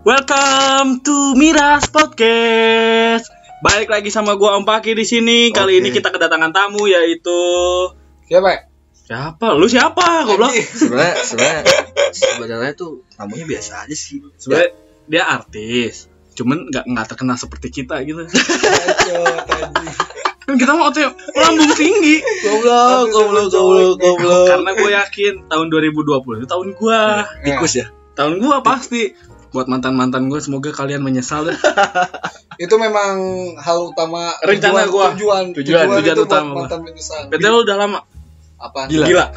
Welcome to Miras Podcast. Balik lagi sama gua Om Paki di sini. Kali Oke. ini kita kedatangan tamu yaitu Siapa? siapa? Lu siapa? Goblok. sebenarnya sebenarnya sebenarnya tuh tamunya biasa aja sih Sebenarnya dia artis. Cuman nggak nggak terkenal seperti kita gitu. Kan kita mau otot lambung tinggi. goblok goblok goblok goblok Karena gue yakin tahun 2020 itu tahun gua. tikus ya Tahun gua pasti. Buat mantan-mantan gue semoga kalian menyesal deh. Itu memang hal utama Rencana tujuan, gua. tujuan Tujuan, tujuan itu utama buat gua. mantan menyesal. Betul udah lama. Apa? Gila. Gila.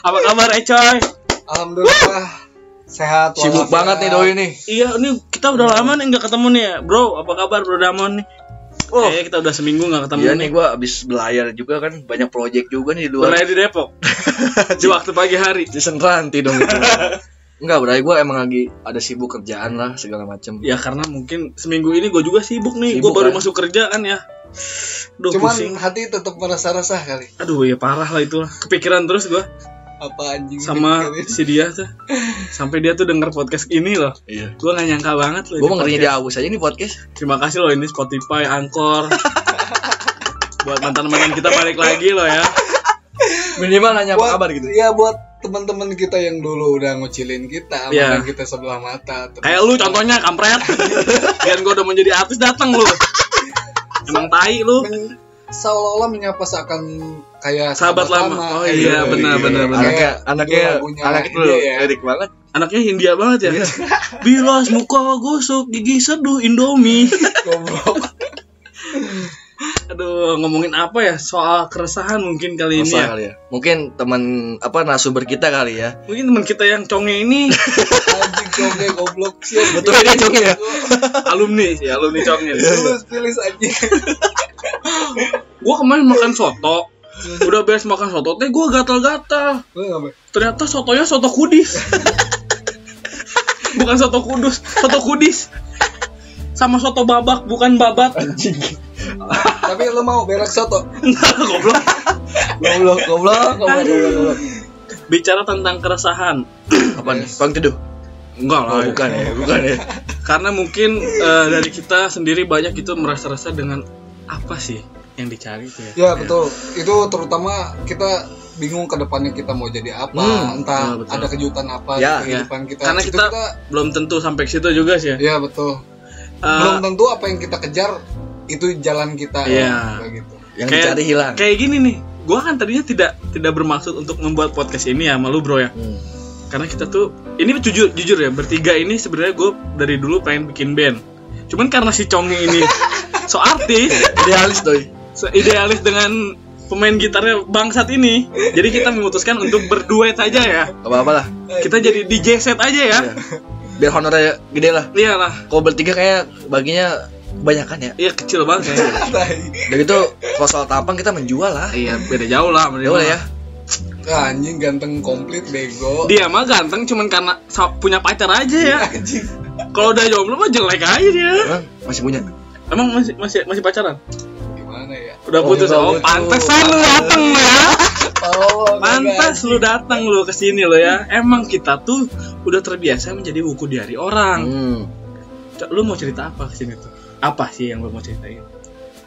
Apa kabar Ecoy? Alhamdulillah sehat. sibuk banget nih doi nih Iya, ini kita udah lama nih nggak ketemu nih ya, bro. Apa kabar bro Damon nih? Oh. Kayaknya kita udah seminggu nggak ketemu iya nih. gua abis belayar juga kan banyak project juga nih di luar Mulai di Depok. di waktu pagi hari. season ranti dong itu Enggak, berarti gue emang lagi ada sibuk kerjaan lah segala macem Ya karena mungkin seminggu ini gue juga sibuk nih. Gue baru kan? masuk kerja kan ya. Duh, Cuman pusing. hati tetap merasa resah kali. Aduh ya parah lah itu lah. Kepikiran terus gue Apa anjing sama si dia tuh. Sampai dia tuh denger podcast ini loh. Iya Gue gak nyangka banget loh. Gue ngerinya podcast. di abus aja nih podcast Terima kasih loh ini Spotify, Anchor. Buat mantan-mantan kita balik lagi loh ya. Minimal nanya apa buat, kabar gitu Ya buat teman-teman kita yang dulu udah ngucilin kita, Iya. yeah. kita sebelah mata. terus- Kayak lu contohnya kampret. Biar gue udah menjadi artis datang lu. Emang tai lu. Men- seolah-olah menyapa seakan kayak Sahabat lama. Oh iya, Gitu. benar, benar, benar. Anaknya, anaknya, anaknya dia ya. lirik banget Anaknya Hindia banget ya. Bilas muka gosok gigi seduh Indomie. Goblok. Aduh, ngomongin apa ya? Soal keresahan mungkin kali ini Masa ya. kali ya Mungkin teman apa narasumber kita kali ya Mungkin teman kita yang conge ini Anjing conge goblok sih. Betul dia conge ya? alumni sih, alumni conge. Tulus pilih anjing. Gua kemarin makan soto. Udah beres makan soto teh gua gatal-gatal. Ternyata sotonya soto kudis. bukan soto kudus, soto kudis. Sama soto babak, bukan babat. Anjing Tapi lu mau berak soto? Enggak, goblok. Goblok, goblok, goblok, goblok, goblok. Bicara tentang keresahan. Apa nih? Bang Teduh? Enggak lah. Oh, bukan ya, bukan ya Karena mungkin eh, dari kita sendiri banyak itu merasa-rasa dengan apa sih yang dicari itu ya. Ya betul. Itu terutama kita bingung ke depannya kita mau jadi apa, Hmm, entah betul, betul. ada kejutan apa Ya, di Ya. kehidupan kita. Karena Itu kita, belum tentu sampai ke situ juga sih ya. ya betul. Eh, Belum tentu apa yang kita kejar itu jalan kita Iya. kayak gitu. Yang dicari hilang Kayak gini nih, gua kan tadinya tidak tidak bermaksud untuk membuat podcast ini ya, malu bro ya. Hmm. Karena kita tuh ini jujur jujur ya, bertiga ini sebenarnya gue dari dulu pengen bikin band. Cuman karena si Congi ini so artis, Idealis doi so idealis dengan pemain gitarnya bangsat ini, jadi kita memutuskan untuk berduet aja ya. Apa-apa lah Kita jadi DJ set aja ya. Iya. Biar honornya gede lah Iyalah, Kalau bertiga kayak baginya kebanyakan ya iya kecil banget kayaknya. Dan itu kalau soal tampang kita menjual lah Iya, beda jauh lah. Ya udah ya Ah, anjing ganteng komplit bego. Dia mah ganteng cuman karena punya pacar aja ya. Anjing. Kalau udah jomblo mah jelek aja dia. Emang masih punya Emang masih masih masih pacaran? Udah Oh, putus. udah Oh, putus. pantesan lu dateng ya. Oh, Pantas lu datang lu ke sini lo ya. Emang kita tuh udah terbiasa menjadi buku diari orang. hmm. Cok, Lu mau cerita apa ke sini tuh? Apa sih yang lu mau ceritain?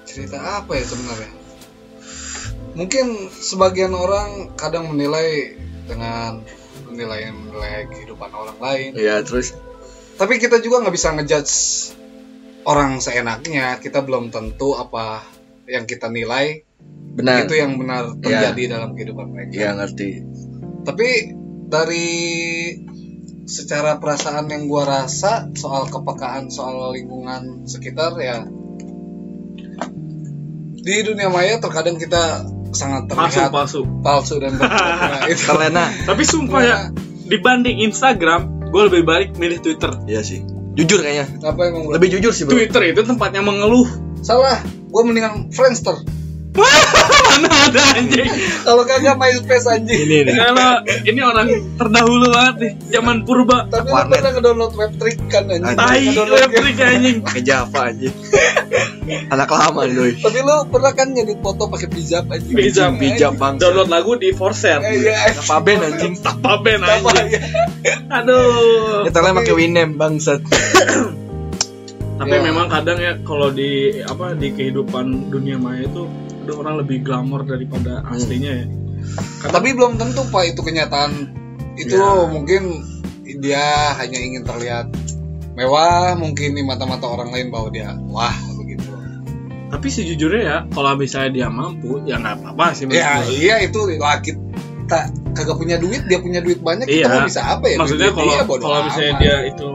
cerita apa ya sebenarnya? Mungkin sebagian orang kadang menilai dengan menilai menilai kehidupan orang lain. Ya terus Tapi kita juga nggak bisa ngejudge orang seenaknya. Kita belum tentu apa yang kita nilai Benar itu yang benar terjadi dalam kehidupan mereka. Ya ngerti Tapi dari secara perasaan yang gua rasa soal kepekaan soal lingkungan sekitar ya di dunia maya terkadang kita sangat Palsu, terlihat palsu. palsu dan berpura-pura itu Terlena Tapi sumpah ya, dibanding Instagram, gue lebih baik milih Twitter. Iya sih Jujur kayaknya apa bro? Lebih jujur sih bro Twitter itu tempatnya mengeluh. salah gua mendingan Friendster Mana ada anjing? kalau kagak MySpace anjing Ini nih Kalau ini orang terdahulu banget nih, zaman purba. tapi lu pernah ngedownload web trick kan anjing Tai elektrik anjing. Pakai Java aja Anak lama nih doi. Tapi lu pernah kan ngedit foto pakai pijab aja. Pijab, pijab, bang. Download lagu di Forset. Eh, Iya. Apa ben anjing? Apa anjing? ya? Aduh. Nyetelnya pakai Winem bangsat. Tapi Ya. memang kadang ya kalau di apa di kehidupan dunia maya itu ada orang lebih glamor daripada aslinya ya. Tapi belum tentu Pak itu kenyataan. Itu Ya. mungkin dia hanya ingin terlihat mewah, mungkin di mata-mata orang lain bahwa dia wah begitu. Tapi sejujurnya ya kalau misalnya dia mampu ya nggak apa-apa sih Ya gue. iya itu lah kita kagak punya duit, dia punya duit banyak, Iya. kita mau bisa apa ya? Maksudnya kalau bodo kalau misalnya dia itu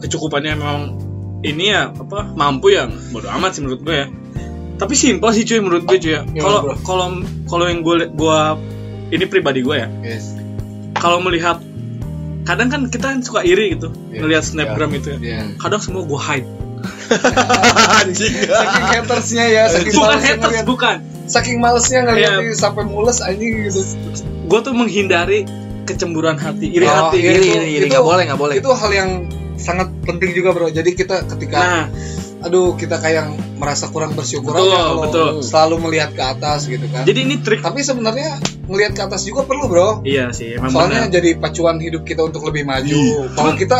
kecukupannya memang ini ya apa mampu ya bodo amat sih menurut gue ya. Tapi simpel sih cuy menurut gue cuy ya. Kalau kalau kalau yang gue gua ini pribadi gue ya. Yes. Kalau melihat kadang kan kita kan suka iri gitu Iya. ngelihat snapgram itu ya. Iya. Kadang semua gue hide. Anjing. Saking hatersnya ya, saking Bukan malesnya haters, ngeliat, bukan. saking malesnya ngeliat Iya. ini sampai mules anjing gitu. Gue tuh menghindari kecemburuan hati, iri Oh, hati. iya, Iri, itu- iri, iri. itu- Nggak boleh, nggak boleh. Itu hal yang sangat penting juga bro. Jadi kita ketika Nah, aduh kita kayak merasa kurang bersyukur Betul, aja kalau betul. selalu melihat ke atas gitu kan. jadi ini trik. Tapi sebenarnya melihat ke atas juga perlu bro. Iya sih, emang Soalnya benar. jadi pacuan hidup kita untuk lebih maju. Iya. Kalau Cuman- kita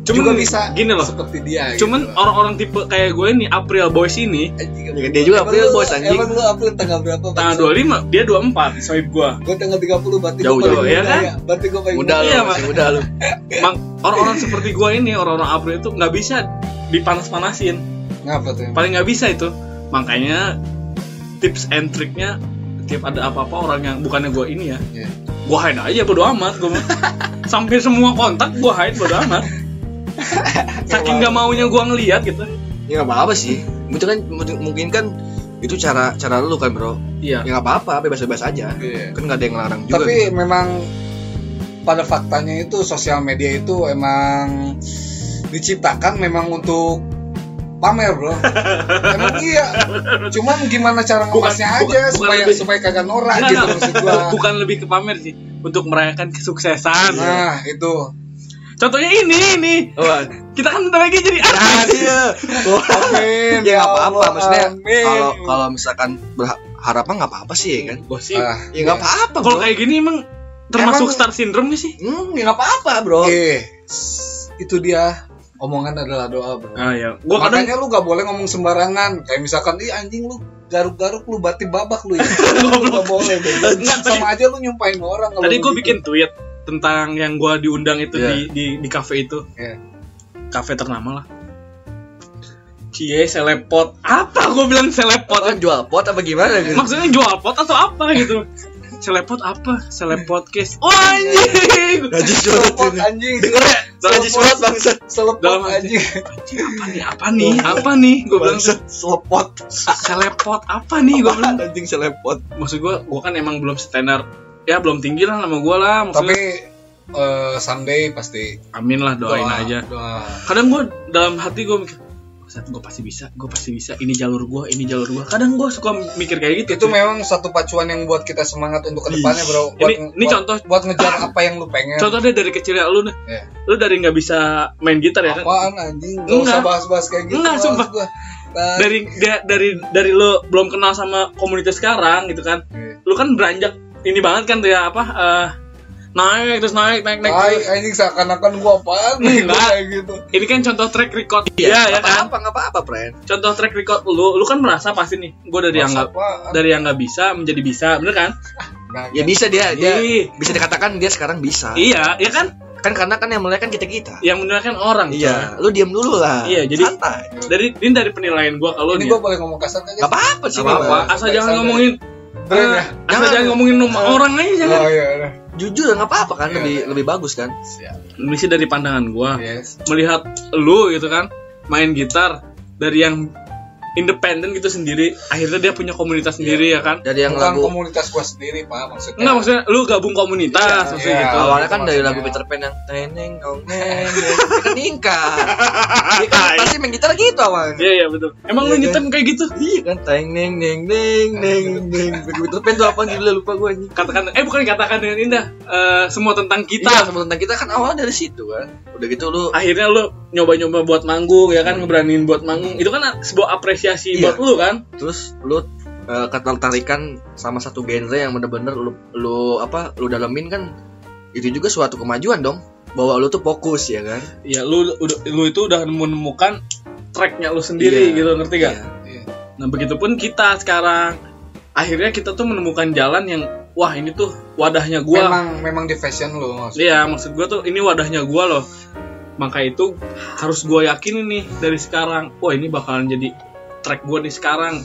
cuman juga bisa gini loh. seperti dia. Cuman gitu. orang-orang tipe kayak gue nih April Boys ini Anjing, Dia juga emang April lu- Boys, anjing. Emang lu April tanggal berapa? tanggal Bang? 25, dia 24 swipe gue. Gue tanggal 30 berarti Jauh, jauh, ya muda kan? ya. Berarti gue paling Muda lu, Iya, masih muda lu. Emang orang-orang seperti gue ini, orang-orang April itu nggak bisa dipanas-panasin. Ngapa tuh? Paling nggak bisa itu. Makanya tips and triknya tiap ada apa-apa orang yang bukannya gue ini ya, Iya. gue hide aja bodo amat gue. Sampai semua kontak gue hide bodo amat. Saking nggak maunya gue ngeliat gitu. Ya nggak apa-apa sih. Itu kan mungkin- mungkin kan itu cara cara lu kan bro. Iya. Ya nggak apa-apa, bebas-bebas aja. Iya. Kan nggak ada yang ngelarang juga. Tapi memang pada faktanya itu sosial media itu emang diciptakan memang untuk pamer bro. emang iya. Cuman gimana cara ngemasnya bukan- aja bukan supaya lebih- supaya kagak norak Enggak, gitu maksud gua. Bukan lebih ke pamer sih, untuk merayakan kesuksesan. Nah itu. Contohnya ini, ini. Wah, Kita kan bentar lagi jadi nah artis. dia. Amin. ya nggak apa-apa. Maksudnya kalau kalau misalkan berharap mah nggak apa-apa sih ya kan. Gosip. Ah, Ya nggak apa-apa Kalau kayak gini emang termasuk Emang- star syndrome gak sih? Hmm, ya apa-apa bro. Eh, itu dia omongan adalah doa bro. Ah ya. Gua kadang Makanya lu gak boleh ngomong sembarangan. Kayak misalkan, ih anjing lu garuk-garuk lu bati babak lu ya. lu gak boleh. Enggak, Sama aja lu nyumpahin orang kalau tadi gue gitu. bikin tweet tentang yang gue diundang itu Iya. di di di cafe itu. Iya. Cafe ternama lah. Cie selepot. Apa gue bilang selepot? Pot jual pot apa gimana gitu? Maksudnya jual pot atau apa gitu? Selepot apa? Selepot case. Oh anjing. Gaji Selepot surat anjing. Gaji surat bangsat. Selepot anjing. Anjing, apa nih? Apa nih? Apa nih? Gue bilang selepot. selepot apa nih? Gue bilang. Anjing selepot. Maksud gue, gue kan emang belum standar. Ya belum tinggi lah nama gue lah. Maksudnya, Tapi eh, someday pasti amin lah doain doa, aja. doa. kadang gue dalam hati gue mikir saat gue pasti bisa gue pasti bisa ini jalur gue ini jalur gue kadang gue suka mikir kayak gitu Itu memang satu pacuan yang buat kita semangat untuk ke depannya bro. Buat, Ini- ini buat- contoh. buat ngejar apa yang lu pengen. contoh deh dari kecil ya lu nih Iya. lu dari nggak bisa main gitar ya kan Apaan anjing? Gak Enggak. usah bahas-bahas kayak gitu. Enggak, Mas. sumpah. Gua. Nah, dari da- dari dari lu belum kenal sama komunitas sekarang gitu kan Iya. lu kan beranjak ini banget kan tuh ya apa eh, naik terus naik naik naik terus. anjing seakan-akan gua apaan nih gua kayak gitu. ini kan contoh track record ya ya kan Apa nggak apa-apa, friend. contoh track record lu lu kan merasa pasti nih gue dari yang nggak dari yang nggak bisa menjadi bisa bener kan Nah, Ya bisa dia, dia Ih. bisa dikatakan dia sekarang bisa. iya ya kan Kan karena kan yang mulai kan kita kita. yang mendengarkan orang Iya, lu diam dulu lah. Iya, jadi- santai. dari ini dari penilaian gua kalau ini gua boleh ngomong kasar kagak? Gak apa-apa sih, Nggak apa-apa Bang. asal jangan ngomongin eh, ya? asal Jangan. jangan ngomongin nama orang aja jangan Oh iya, iya. Jujur nggak apa-apa kan, lebih iya. lebih bagus kan. Siap. ini sih dari pandangan gua Yes. melihat lu gitu kan main gitar dari yang independen gitu sendiri akhirnya dia punya komunitas sendiri ya kan Dari yang Bukan lagu komunitas gua sendiri, Pak, maksudnya. enggak maksudnya lu gabung komunitas Iya, maksudnya iya. gitu awalnya kan dari lagu Peter Pan yang teneng ong neng neng kan ningkat. Kan pasti main gitar gitu awalnya. iya iya betul emang lu Iya, nyetem kayak gitu Iya kan teng neng neng neng neng neng. Lagu Peter Pan tuh apa judulnya lupa gue anjing. katakan eh bukan katakan dengan indah Eh, semua tentang Kita sama tentang kita kan awalnya dari situ kan. Udah gitu lu akhirnya lu nyoba-nyoba buat manggung ya kan ngeberaniin buat manggung itu kan sebuah apresiasi Iya. buat lu kan terus lu eh, ketertarikan sama satu genre yang bener-bener lu lu apa lu dalemin kan itu juga suatu kemajuan dong bahwa lu tuh fokus ya kan ya lu lu itu udah menemukan tracknya lu sendiri Iya. gitu ngerti gak Iya. Iya. nah begitupun kita sekarang akhirnya kita tuh menemukan jalan yang wah ini tuh wadahnya gua memang memang di fashion lo maksudnya Iya, maksud gue tuh ini wadahnya gue loh. Maka itu harus gue yakinin nih dari sekarang. Wah ini bakalan jadi track gue nih sekarang.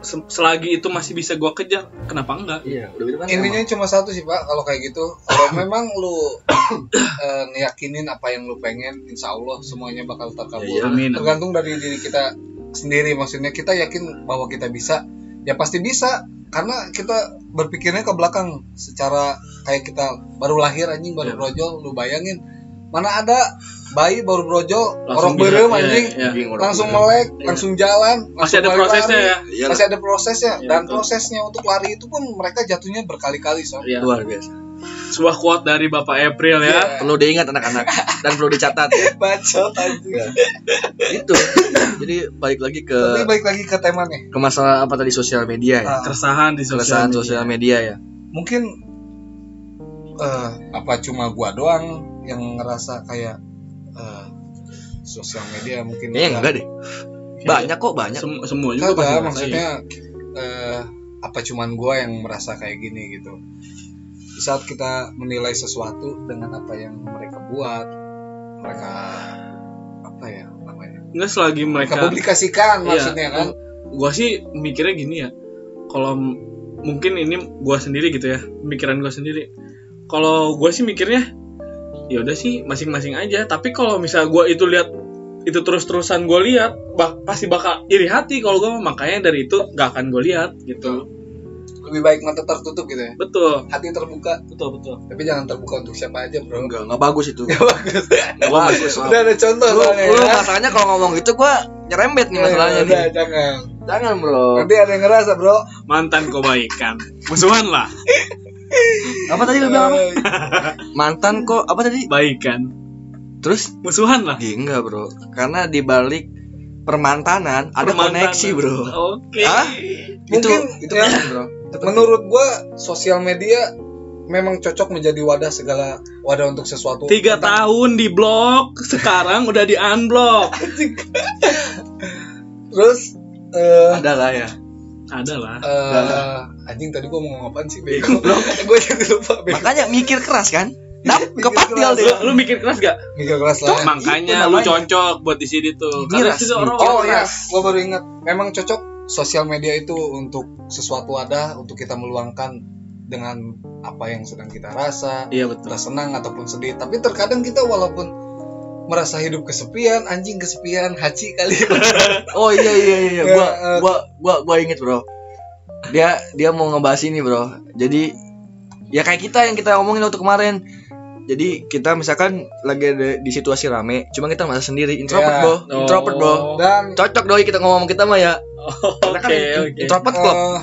Se- Selagi itu masih bisa gue kejar, kenapa enggak? iya udah gitu kan intinya cuma satu sih pak kalau kayak gitu kalau memang lu eh, ngeyakinin apa yang lu pengen insya Allah semuanya bakal terkabul Iya, amin. tergantung dari diri kita sendiri maksudnya kita yakin bahwa kita bisa ya pasti bisa karena kita berpikirnya ke belakang secara kayak kita baru lahir anjing baru Iya. brojol lu bayangin mana ada bayi baru orok bisa, berem iya, anjing iya. Anjing, orang langsung melek Iya. langsung jalan Masih langsung ada prosesnya ya. Iya, masih ada prosesnya Iya, dan betul. prosesnya untuk lari itu pun mereka jatuhnya berkali-kali so Iya. luar biasa Sebuah quote dari Bapak April ya. Iya. perlu diingat anak-anak dan perlu dicatat ya bacot anjing itu jadi balik lagi ke tapi balik lagi ke tema nih ke masalah apa tadi sosial media ya Ah. Keresahan di sosial keresahan media. sosial media ya mungkin eh apa cuma gua doang yang ngerasa kayak eh, sosial media mungkin udah- enggak deh. Banyak kok banyak. Sem- semua juga pasti maksudnya eh, apa cuman gua yang merasa kayak gini gitu. Di saat kita menilai sesuatu dengan apa yang mereka buat mereka apa ya namanya? Enggak selagi mereka mereka publikasikan Iya. maksudnya kan? gua sih mikirnya gini ya. Kalau mungkin ini gua sendiri gitu ya pemikiran gua sendiri. Kalau gua sih mikirnya ya udah sih masing-masing aja. Tapi kalau misal gua itu lihat itu terus-terusan gua lihat bak- pasti bakal iri hati kalau gua makanya dari itu gak akan gua lihat gitu. Lebih baik mata tertutup gitu ya? Betul. Hati terbuka. Betul betul. Tapi jangan terbuka untuk siapa aja bro. Enggak enggak bagus itu. Bagus. Nggak bagus. Udah ada contoh lu, soalnya lu ya. masalahnya kalau ngomong gitu gua nyerembet nih masalahnya Eh, udah, nih. jangan. Jangan bro. Nanti ada yang ngerasa bro. Mantan kebaikan. Musuhan lah apa tadi lu bilang apa? Mantan kok apa tadi? Baikan terus? Musuhan lah. Iya, enggak bro. Karena di balik permantanan ada Permantanan. koneksi bro. Oke. Hah? itu Mungkin, itu ya. penting, bro? Itu menurut gua sosial media memang cocok menjadi wadah segala wadah untuk sesuatu. Tiga Tentang- tahun di blok sekarang udah di unblock. Terus eh ada lah ya ada lah. Eh, anjing tadi gua mau ngomong apaan sih bego gue jadi lupa bego makanya mikir keras kan? Dap, kepatil deh lu, lu mikir keras gak? mikir keras lah. Makanya lu cocok buat di sini tuh. Karena itu orang oh iya. Gua baru ingat. Memang cocok sosial media itu untuk sesuatu wadah untuk kita meluangkan dengan apa yang sedang kita rasa Iya betul. kita senang ataupun sedih. Tapi terkadang kita walaupun merasa hidup kesepian anjing kesepian haji kali. Oh iya iya iya Ya, gua eh. gua gua gua inget bro. Dia dia mau ngebahas ini bro. Jadi ya kayak kita yang kita ngomongin waktu kemarin. Jadi kita misalkan lagi ada di situasi rame cuma kita merasa sendiri. Introvert Ya. bro. Introvert bro. Oh. dan cocok doi kita ngomong kita mah ya. Oke Karena kan oke. introvert club. Eh,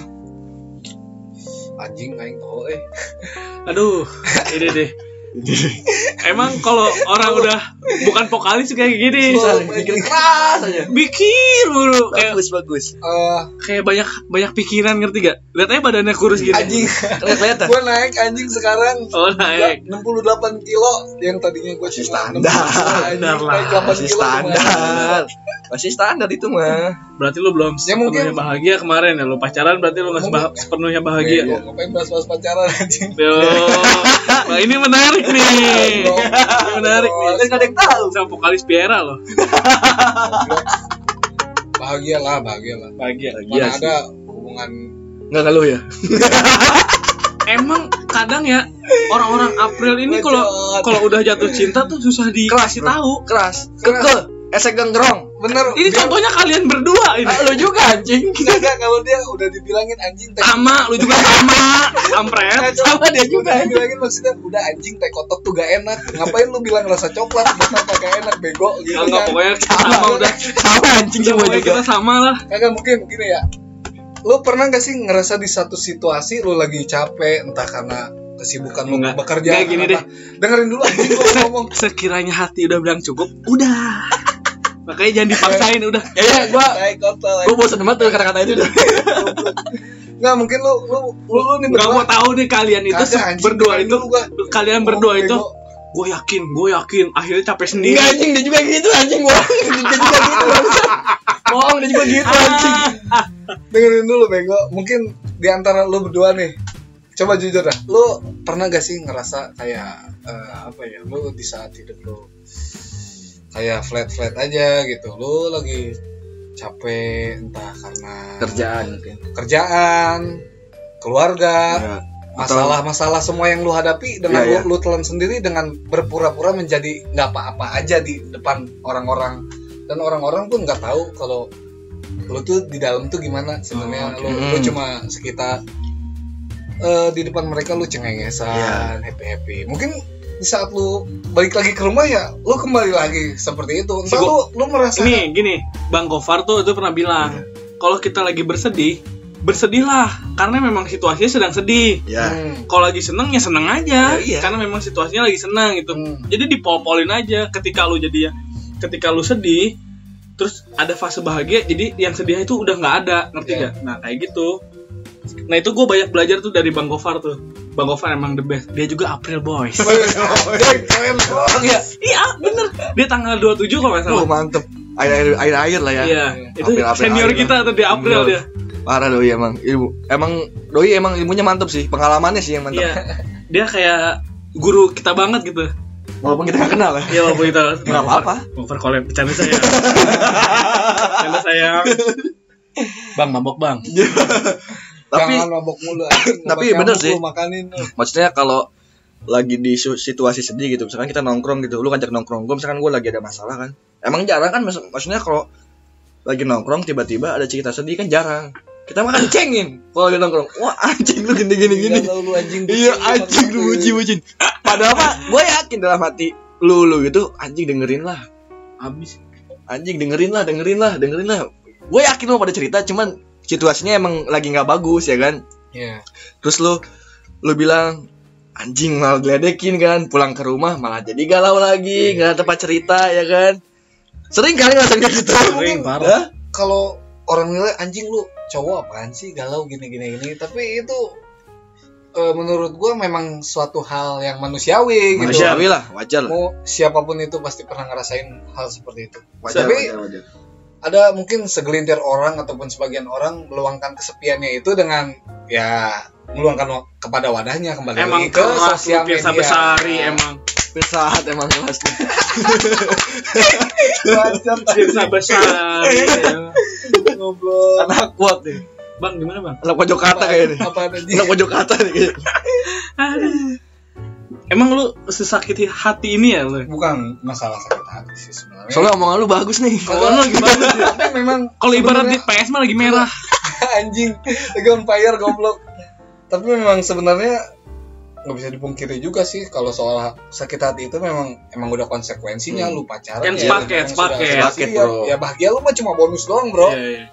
anjing aing tau eh. Aduh, ini deh. Emang kalau orang udah bukan vokalis kayak gini, Oh, mikir keras aja. mikir mulu. Kayak bagus bagus. Eh, kayak banyak banyak pikiran ngerti gak? Lihat aja badannya kurus gini. anjing. Kelihatan kelihatan. Gue naik anjing sekarang Oh naik. 68 kilo. Yang tadinya gue cuma standar. 60 anjing, Standar lah. naik 8 masih standar. masih standar itu mah. Berarti lu belum Ya, mungkin- sepenuhnya bahagia kemarin ya. Lu pacaran berarti lu nggak Mungkin- sebah- sepenuhnya Bego, bahagia. ngapain bahas-bahas pacaran anjing? Yo, nah, ini menarik nih. Ini menarik nih. kan ada yang tahu Sama vokalis Piera loh. bahagia lah bahagia lah Bahagia. Bahagia mana sih. ada hubungan nggak ngeluh ya Emang kadang ya orang-orang April ini kalau kalau udah jatuh cinta tuh susah dikasih tahu. keras Keras. keke esek genggerong bener. Ini dia, contohnya kalian berdua ini. ah, lu juga anjing. Enggak kalau dia udah dibilangin anjing teh Sama, lu juga sama. Kampret. sama dia juga. udah dibilangin maksudnya udah anjing teh kotok tuh gak enak. Ngapain lu bilang rasa coklat? Bukan kagak enak? Bego gitu Enggak, kan. pokoknya kita sama udah. sama anjing semua juga. kita sama lah. kagak mungkin begini ya. Lu pernah gak sih ngerasa di satu situasi lu lagi capek entah karena kesibukan lu bekerja Enggak, gini apa. dengerin dulu anjing gua ngomong. Sekiranya hati udah bilang cukup, udah. Makanya jangan dipaksain udah Kayaknya gua gua bosan banget tuh kata-kata itu udah. Nggak mungkin lu lu lu, lu nih nggak berdua. mau tahu nih kalian itu Kagak, anjing, berdua itu gua. kalian berdua Oh, itu gue yakin gue yakin akhirnya capek sendiri Enggak anjing dia juga gitu anjing bohong. Dia juga gitu. bangsat. Bohong dia juga gitu anjing. Ah, dengerin dulu bego mungkin di antara lu berdua nih coba jujur dah lu pernah gak sih ngerasa kayak eh, apa ya lu di saat hidup lu kayak flat flat aja gitu lu lagi capek entah karena Kerjaan mungkin. kerjaan keluarga Ya. masalah-masalah semua yang lu hadapi dengan Iya, lu, lu telan sendiri dengan berpura-pura menjadi nggak apa-apa aja di depan orang-orang dan orang-orang pun nggak tahu kalau lu tuh di dalam tuh gimana sebenarnya Oh, lu, lu cuma sekitar eh, di depan mereka lu cengengesan Iya. happy happy mungkin di saat lu balik lagi ke rumah ya lu kembali lagi seperti itu entah lu lu merasa ini gini bang Gofar tuh itu pernah bilang kalau kita lagi bersedih bersedihlah karena memang situasinya sedang sedih Ya. Hmm. kalau lagi seneng ya seneng aja Ya, iya. karena memang situasinya lagi seneng gitu Hmm. jadi dipol-polin aja ketika lu jadi ya ketika lu sedih terus ada fase bahagia jadi yang sedih itu udah nggak ada ngerti Iya. gak nah kayak gitu nah itu gue banyak belajar tuh dari bang Gofar tuh bang Gofar emang the best dia juga April Boys Anjing, keren banget. Iya. iya bener dia tanggal 27 kalau nggak salah Oh, mantep. Air air air lah ya. iya itu April, April, senior April. kita tuh di April dia Parah doi emang. Ilmu emang doi emang ilmunya mantep sih. Pengalamannya sih yang mantep. iya dia kayak guru kita banget gitu Walaupun kita gak kenal ya. Iya walaupun kita Nggak apa-apa. Over collab bercanda saya. bercanda sayang. Bang mabok bang. Tapi Jangan mabok mulu anjing. Tapi bener sih. makanin lu. maksudnya kalau lagi di situasi sedih gitu misalkan kita nongkrong gitu lu ngajak nongkrong gue misalkan gue lagi ada masalah kan emang jarang kan maksud- maksudnya kalau lagi nongkrong tiba-tiba ada cerita sedih kan jarang kita makan cengin kalau lagi nongkrong wah anjing lu gini gini gini Galau lu anjing iya anjing lu bucin bucin padahal mah gue yakin dalam hati lu lu gitu anjing dengerin lah Habis. anjing dengerin lah dengerin lah dengerin lah gue yakin lu pada cerita cuman situasinya emang lagi nggak bagus ya kan Iya. terus lu lu bilang anjing malah diledekin kan pulang ke rumah malah jadi galau lagi nggak ada tempat cerita ya kan sering kali ngerasain kayak gitu Sering, parah. Hah? Kalau orang nilai anjing lu cowok apaan sih galau gini gini gini tapi itu eh, menurut gua memang suatu hal yang manusiawi gitu. manusiawi lah wajar lah Mau siapa pun itu pasti pernah ngerasain hal seperti itu. wajar, Tapi wajar, wajar. Ada mungkin segelintir orang ataupun sebagian orang meluangkan kesepiannya itu dengan ya meluangkan kepada wadahnya kembali Emang lagi ke sosial media. Besari emang. Pesat emang kelas nih. Bacot, Pirsa Besari. ya. ngobrol. anak kuat nih Bang gimana bang? anak pojok kata kayaknya nih Apa ada anak pojok kata nih kayaknya Aduh. Emang lu sesakit hati ini ya lu? bukan masalah sakit hati sih sebenarnya. soalnya omongan lu bagus nih Kalau lu lagi bagus ya. tapi memang Kalau ibarat di PS mah lagi merah. anjing lagi on fire goblok tapi memang sebenarnya nggak bisa dipungkiri juga sih kalau soal sakit hati itu memang emang udah konsekuensinya Hmm. lu pacaran Kan ya, sepaket, sepaket. ya, bro. ya bahagia lu mah cuma bonus doang bro Iya, iya.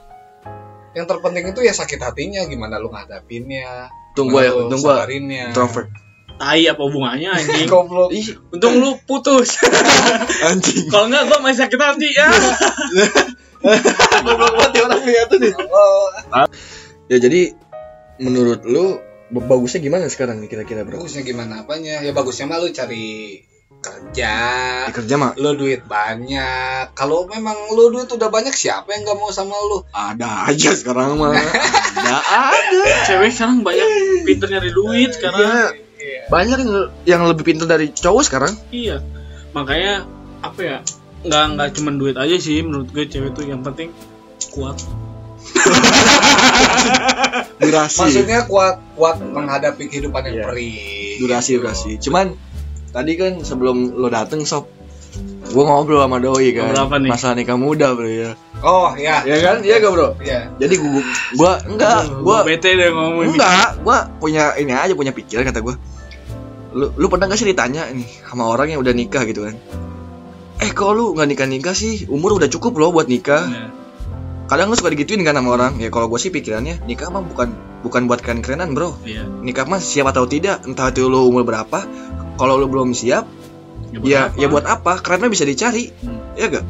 yang terpenting itu ya sakit hatinya gimana lu ngadapinnya tunggu ya tunggu sabarinnya introvert Tai apa hubungannya anjing? goblok. Ih Untung lu putus. anjing. Kalau enggak gua masih sakit hati ya. goblok banget ya orang lihat tuh nih Oh, ya jadi menurut lu bagusnya gimana sekarang nih kira-kira bro? Bagusnya gimana apanya? Ya bagusnya mah lu cari kerja. Di kerja mah? Lu duit banyak. Kalau memang lu duit udah banyak siapa yang nggak mau sama lu? Ada aja sekarang mah. Ada ada Cewek sekarang banyak pinter nyari duit sekarang. Iya. banyak yang, yang lebih pintar dari cowok sekarang Iya. Makanya apa ya? Nggak nggak cuma duit aja sih menurut gue cewek tuh yang penting kuat. durasi maksudnya kuat kuat menghadapi kehidupan yang Iya. perih durasi gitu. durasi cuman tadi kan sebelum lo dateng sob gua ngobrol sama doi kan Ngobrol apa nih? masalah nikah muda bro ya oh ya ya kan iya gak bro ya jadi gua gua enggak Gua gua bete deh ngomongin. enggak gua punya ini aja punya pikiran kata gua lu lu pernah gak sih ditanya nih sama orang yang udah nikah gitu kan eh kok lu nggak nikah nikah sih umur udah cukup loh buat nikah Nah, kadang lu suka digituin kan sama orang ya kalau gue sih pikirannya nikah mah bukan bukan buat keren kerenan bro Iya. nikah mah siap atau tidak entah itu lu umur berapa kalau lu belum siap ya apa? ya buat apa kerennya bisa dicari Hmm. ya gak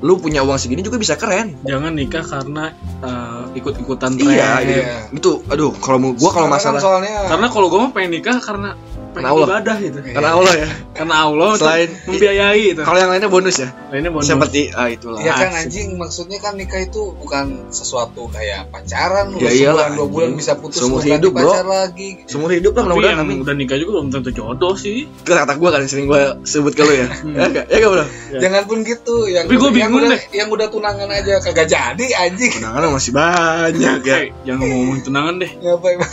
lu punya uang segini juga bisa keren jangan nikah karena eh, ikut-ikutan tren iya gitu. Iya. itu aduh kalau mau gua kalau masalah soalnya karena kalau gue mah pengen nikah karena pengen Karena Allah. ibadah gitu karena Allah ya. Karena Allah Selain- membiayai itu. kalau yang lainnya bonus ya? Lainnya bonus. Seperti ah itulah. Ya kan anjing maksudnya kan nikah itu bukan sesuatu kayak pacaran lu Ya iyalah, sebulan dua bulan bisa putus Seumur hidup, bro. pacar lagi. Seumur hidup lah tapi mudah-mudahan yang amin udah nikah juga belum tentu jodoh sih. Itu kata gua kan sering gua sebut ke lu ya. Ya enggak ya enggak bro? Ya. jangan pun gitu yang Tapi gua yang bingung udah, deh. yang udah tunangan aja kagak jadi anjing. Undangan masih banyak ya. Eh, jangan ngomongin tunangan deh. Ngapa emang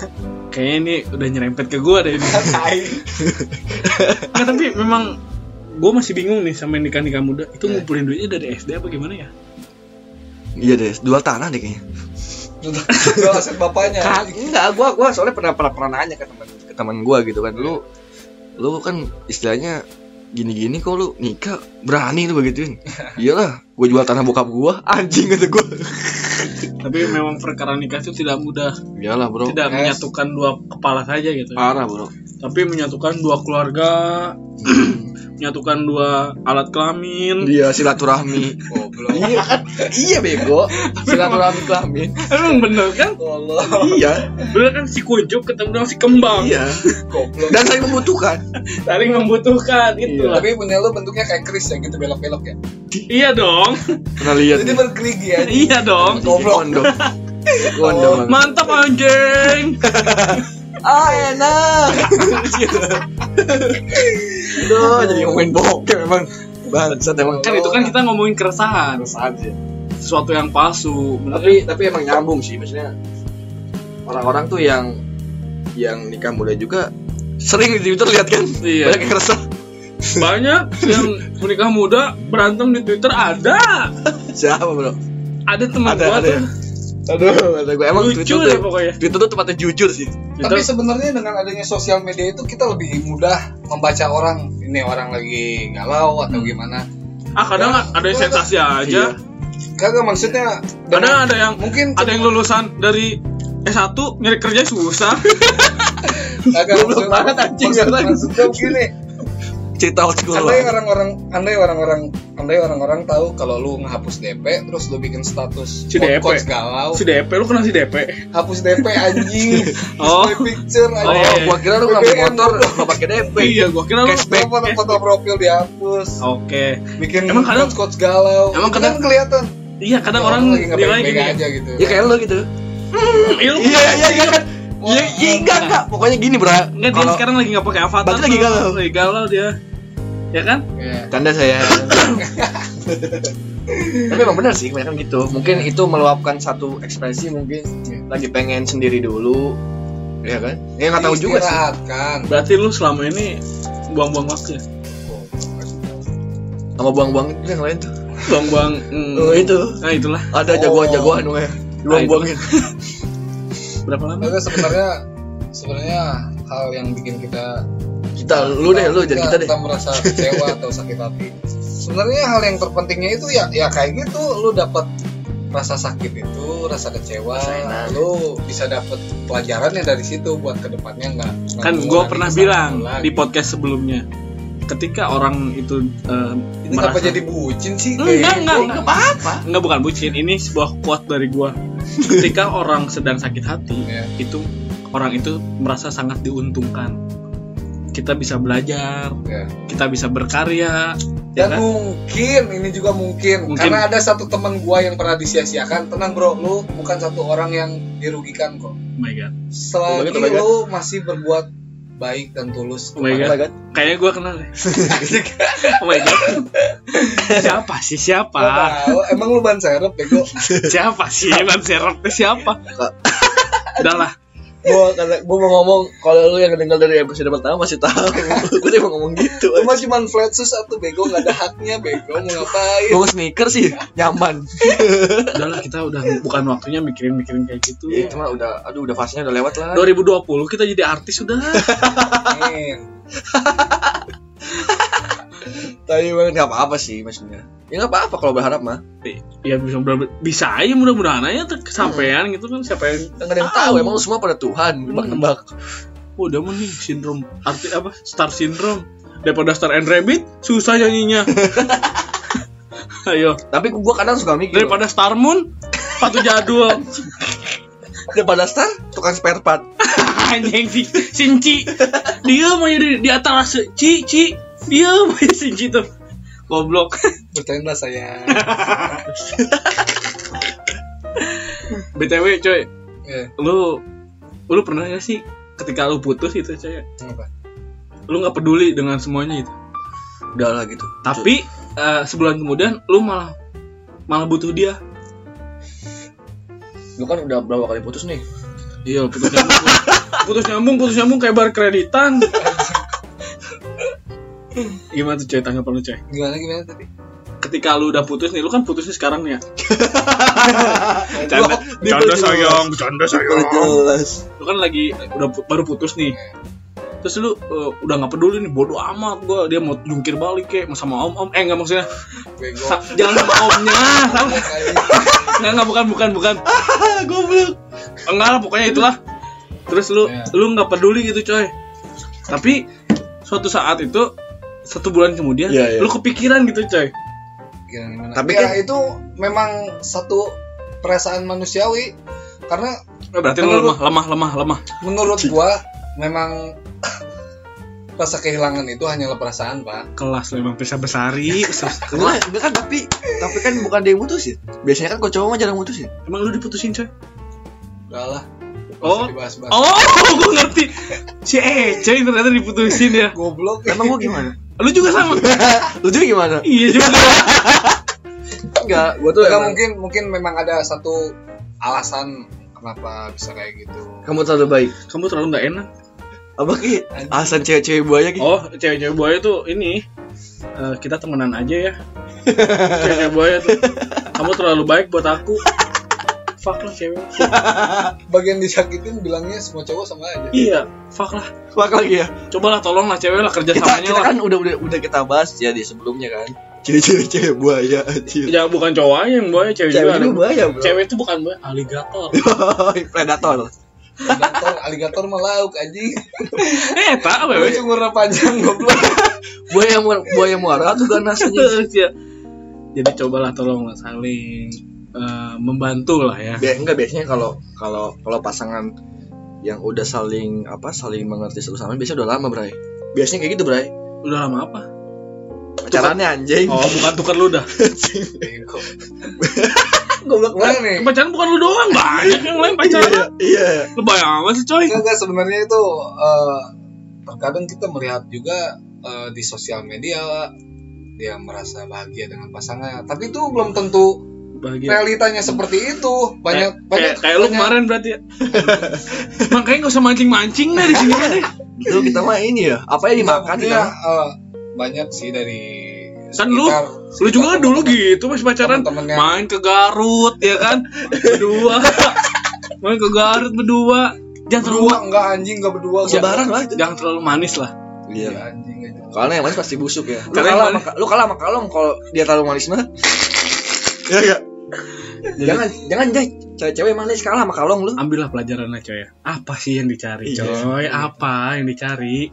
kayaknya ini udah nyerempet ke gue deh. Nggak, tapi memang gue masih bingung nih sama nikah nikah muda. Itu Ya. ngumpulin duitnya dari SD apa gimana ya? Iya deh jual tanah deh kayaknya. Jual aset bapaknya. Kag- enggak gua gua soalnya pernah pernah, pernah nanya ke teman ke teman gua gitu kan. Lu lu kan istilahnya gini-gini kok lu nikah berani lu begituin. Iyalah gua jual tanah bokap gua. Anjing kata gua tapi memang perkara nikah itu tidak mudah. Iyalah bro. Tidak Yes. menyatukan dua kepala saja gitu parah bro. Tapi menyatukan dua keluarga menyatukan dua alat kelamin. Dia silaturahmi. Goblok. Iya kan? Iya bego. Silaturahmi kelamin. Emang bener kan? Allah iya. Bener kan si kuncup ketemu dengan si kembang? Iya. Goblok. Dan saling membutuhkan. Saling membutuhkan itu Iya. tapi punya lu bentuknya kayak kris ya gitu belok-belok ya? Iya dong. Pernah lihat jadi bergerigi ya iya dong. goblok. Kondom kondom banget. mantap anjing ah enak Aduh, jadi ngomongin bokep memang bangsat emang. Kan itu kan kita ngomongin keresahan. Keresahan sih. sesuatu yang palsu bener tapi tapi emang nyambung sih maksudnya. Orang-orang tuh yang yang nikah muda juga sering di Twitter lihat kan? Iya. banyak yang resah banyak yang menikah muda berantem di Twitter ada. Siapa bro? Ada teman Ada, gua ada tuh. ya? Aduh kata gue emang lucu Twitter deh tuh pokoknya. Twitter tuh tempatnya jujur sih. Tapi Twitter sebenarnya dengan adanya sosial media itu kita lebih mudah membaca orang. Ini orang lagi galau atau gimana. ah kadang Ya, ada sensasi aja. Iya. Kagak maksudnya kadang ada yang mungkin ada yang lulusan dari S1 nyari kerja susah. Kagak banget, anjing, maksud- katanya. maksudnya begini. Cerita old school Andai orang-orang andai orang-orang andai orang-orang tahu kalau lu ngehapus DP terus lu bikin status Si DP. quotes galau, si DP lu kenal si DP hapus DP anjing. Oh. Picture oh iya, anjing. iya. gua kira lu ngambil BBM, motor nggak pakai DP iya gua kira lu Cashback. foto-foto profil dihapus. oke Bikin Emang kadang- quotes galau. Emang Itu kadang- kan kelihatan. iya kadang orang lagi nggak nilai baik-baik gini aja gitu. ya kayak lo gitu iya lu- iya iya iya kan iya iya enggak enggak pokoknya gini bro Enggak dia Kalau- sekarang lagi nggak pakai avatar Berarti lagi tuh. galau. lagi galau dia ya kan Iya. Tanda saya. Tapi emang benar sih, kebanyakan gitu. Mungkin itu meluapkan satu ekspresi mungkin lagi pengen sendiri dulu. Ya kan? Ya nggak tahu juga sih. Berarti lu selama ini buang-buang waktu ya Sama buang-buang itu yang lain tuh. buang-buang mm, Oh, itu. nah itulah Ada jagoan-jagoan gue. Buang-buangin. berapa lama sebenarnya sebenarnya hal yang bikin kita Kita lu deh, lu jadi kita deh. kita merasa kecewa atau sakit hati. Sebenarnya hal yang terpentingnya itu ya ya kayak gitu lu dapat rasa sakit itu, rasa kecewa, lu bisa dapat pelajaran yang dari situ buat ke depannya nggak nggak kan gue pernah bilang lagi. di podcast sebelumnya ketika orang itu eh, ini kenapa jadi bucin sih? Enggak, Kayak enggak, gitu. enggak. apa-apa. Enggak bukan bucin, ini sebuah quote dari gua. Ketika orang sedang sakit hati, Iya. itu orang itu merasa sangat diuntungkan. Kita bisa belajar, Ya. kita bisa berkarya, ya Dan kan? mungkin ini juga mungkin, Mungkin. karena ada satu teman gua yang pernah disia-siakan. Tenang bro, lu bukan satu orang yang dirugikan kok. Oh my god. Selagi Oh my God. lu masih berbuat baik dan tulus Oh my Oh my God. Kayaknya gua kenal oh my god. siapa sih siapa? Tahu, emang lu ban serep bego. siapa sih Nan Serapnya siapa? Udah Gua kata gua mau ngomong kalau lu yang denger dari episode pertama masih tahu. gua tuh mau ngomong gitu. Cuma cuman flat shoes atau bego nggak ada haknya bego mau ngapain? Gua mau sneaker sih nyaman. Udah lah kita udah bukan waktunya mikirin-mikirin kayak gitu. Iya, cuma udah aduh udah fasenya udah lewat lah. 2020 kita jadi artis sudah. Tapi banget nggak apa-apa sih maksudnya. Ya nggak apa-apa kalau berharap mah. ya bisa bisa aja mudah-mudahan aja tuh kesampaian gitu kan siapa yang nggak ada yang tahu. Emang semua pada Tuhan. Nebak-nebak. Oh, udah mending sindrom arti apa star syndrome daripada star and rabbit susah nyanyinya Ayo. Tapi gua kadang suka mikir Daripada Star Moon, sepatu jadul. daripada star tukang spare part. Anjing si Sinci. Dia mau di, di atas Ci, Ci. Dia mau Sinci tuh. Goblok. Bercanda saya. BTW coy, ya, lu lu pernah gak sih ketika lu putus itu coy, lu nggak peduli dengan semuanya itu. Udah lah gitu. Tapi eh, sebulan kemudian lu malah malah butuh dia. lu kan udah berapa kali putus nih? Iya, putus. putus nyambung, putus nyambung kayak bar kreditan. Gimana tuh coy tanggapan lu coy? Gimana gimana tadi? Ketika lu udah putus nih, lu kan putusnya sekarang nih ya. Canda- canda sayang, canda Jelas. Lu kan lagi udah baru putus nih. Terus lu eh, udah nggak peduli nih, bodoh amat gua dia mau jungkir balik kayak sama om om eh nggak maksudnya sa- jangan sama omnya sama nggak nggak bukan bukan bukan goblok enggak lah pokoknya itulah terus lu Ya. lu nggak peduli gitu coy tapi suatu saat itu satu bulan kemudian Iya, iya. lu kepikiran gitu coy Gimana, gimana? Tapi ya, kan- itu memang satu perasaan manusiawi karena Eh, berarti Menurut- lemah lemah lemah lemah menurut gua memang rasa kehilangan itu hanyalah perasaan pak kelas lu emang bisa besari besar- Enggak, enggak kan tapi tapi kan bukan dia yang mutusin. Biasanya kan kok cowok mah jarang mutusin. emang lu diputusin coy udah lah Oh. dibahas-bahas oh gua ngerti si Ece ternyata diputusin ya goblok Emang gua gimana? lu juga sama Lu juga gimana? iya juga Enggak, gua tuh Enggak, mungkin mungkin memang ada satu alasan kenapa bisa kayak gitu kamu terlalu baik. kamu terlalu nggak enak Apa ki? Alasan cewek-cewek buaya ki? Oh, cewek-cewek buaya tuh ini eh, kita temenan aja ya. cewek-cewek buaya tuh. Kamu terlalu baik buat aku. Fuck lah cewek. bagian disakitin bilangnya semua cowok sama aja Iya, fuck lah. Fuck lagi ya. Cobalah tolong lah cewek lah kerja Kita, samanya kita lah. kan udah udah udah kita bahas ya di sebelumnya kan. Cewek-cewek cewek buaya anjir. Ya bukan cowok aja yang buaya, cewek, Cewek juga. ada. buaya, bro. Cewek itu bukan buaya, aligator. Predator. aligator aligator mah lauk anjing eh, tak Lu wewe. cungurnya panjang goblok Buaya mu- buaya muara tuh ganas anjing. Iya. Jadi cobalah tolong lah saling eh, membantu lah ya. Bi- enggak biasanya kalau kalau kalau pasangan yang udah saling apa saling mengerti satu sama lain biasanya udah lama bray biasanya kayak gitu bray Udah lama apa? pacarannya anjing Oh, bukan tukar lu dah. Goblok Nah nih Pacaran bukan lu doang, banyak yang lain pacaran. iya Lebay amat sih, coy. Enggak, enggak sebenarnya itu eh, terkadang kita melihat juga eh, di sosial media dia merasa bahagia dengan pasangannya tapi itu belum tentu Bahagia. realitanya seperti itu. Banyak kayak, banyak kayak, kayak lu kemarin berarti ya. Makanya gak usah mancing-mancing deh di sini deh itu kita mah ini ya apa yang dimakan Iya, kita eh, banyak sih dari kan lu lu juga dulu gitu pas pacaran. Temen-temennya. main ke Garut ya kan? Berdua. Main ke Garut berdua. Jangan terlalu berdua enggak anjing enggak berdua. Lebaran lah itu. jangan terlalu manis lah. Iya. Iya anjing karena yang manis pasti busuk ya. Lu Karena kalah lu kalah sama kalong kalau dia terlalu manis mah. Ya enggak jangan jangan deh cewek-cewek manis kalah sama kalong lu. Ambillah pelajaran lah coy. Ya apa sih yang dicari Iya. coy? Apa yang dicari?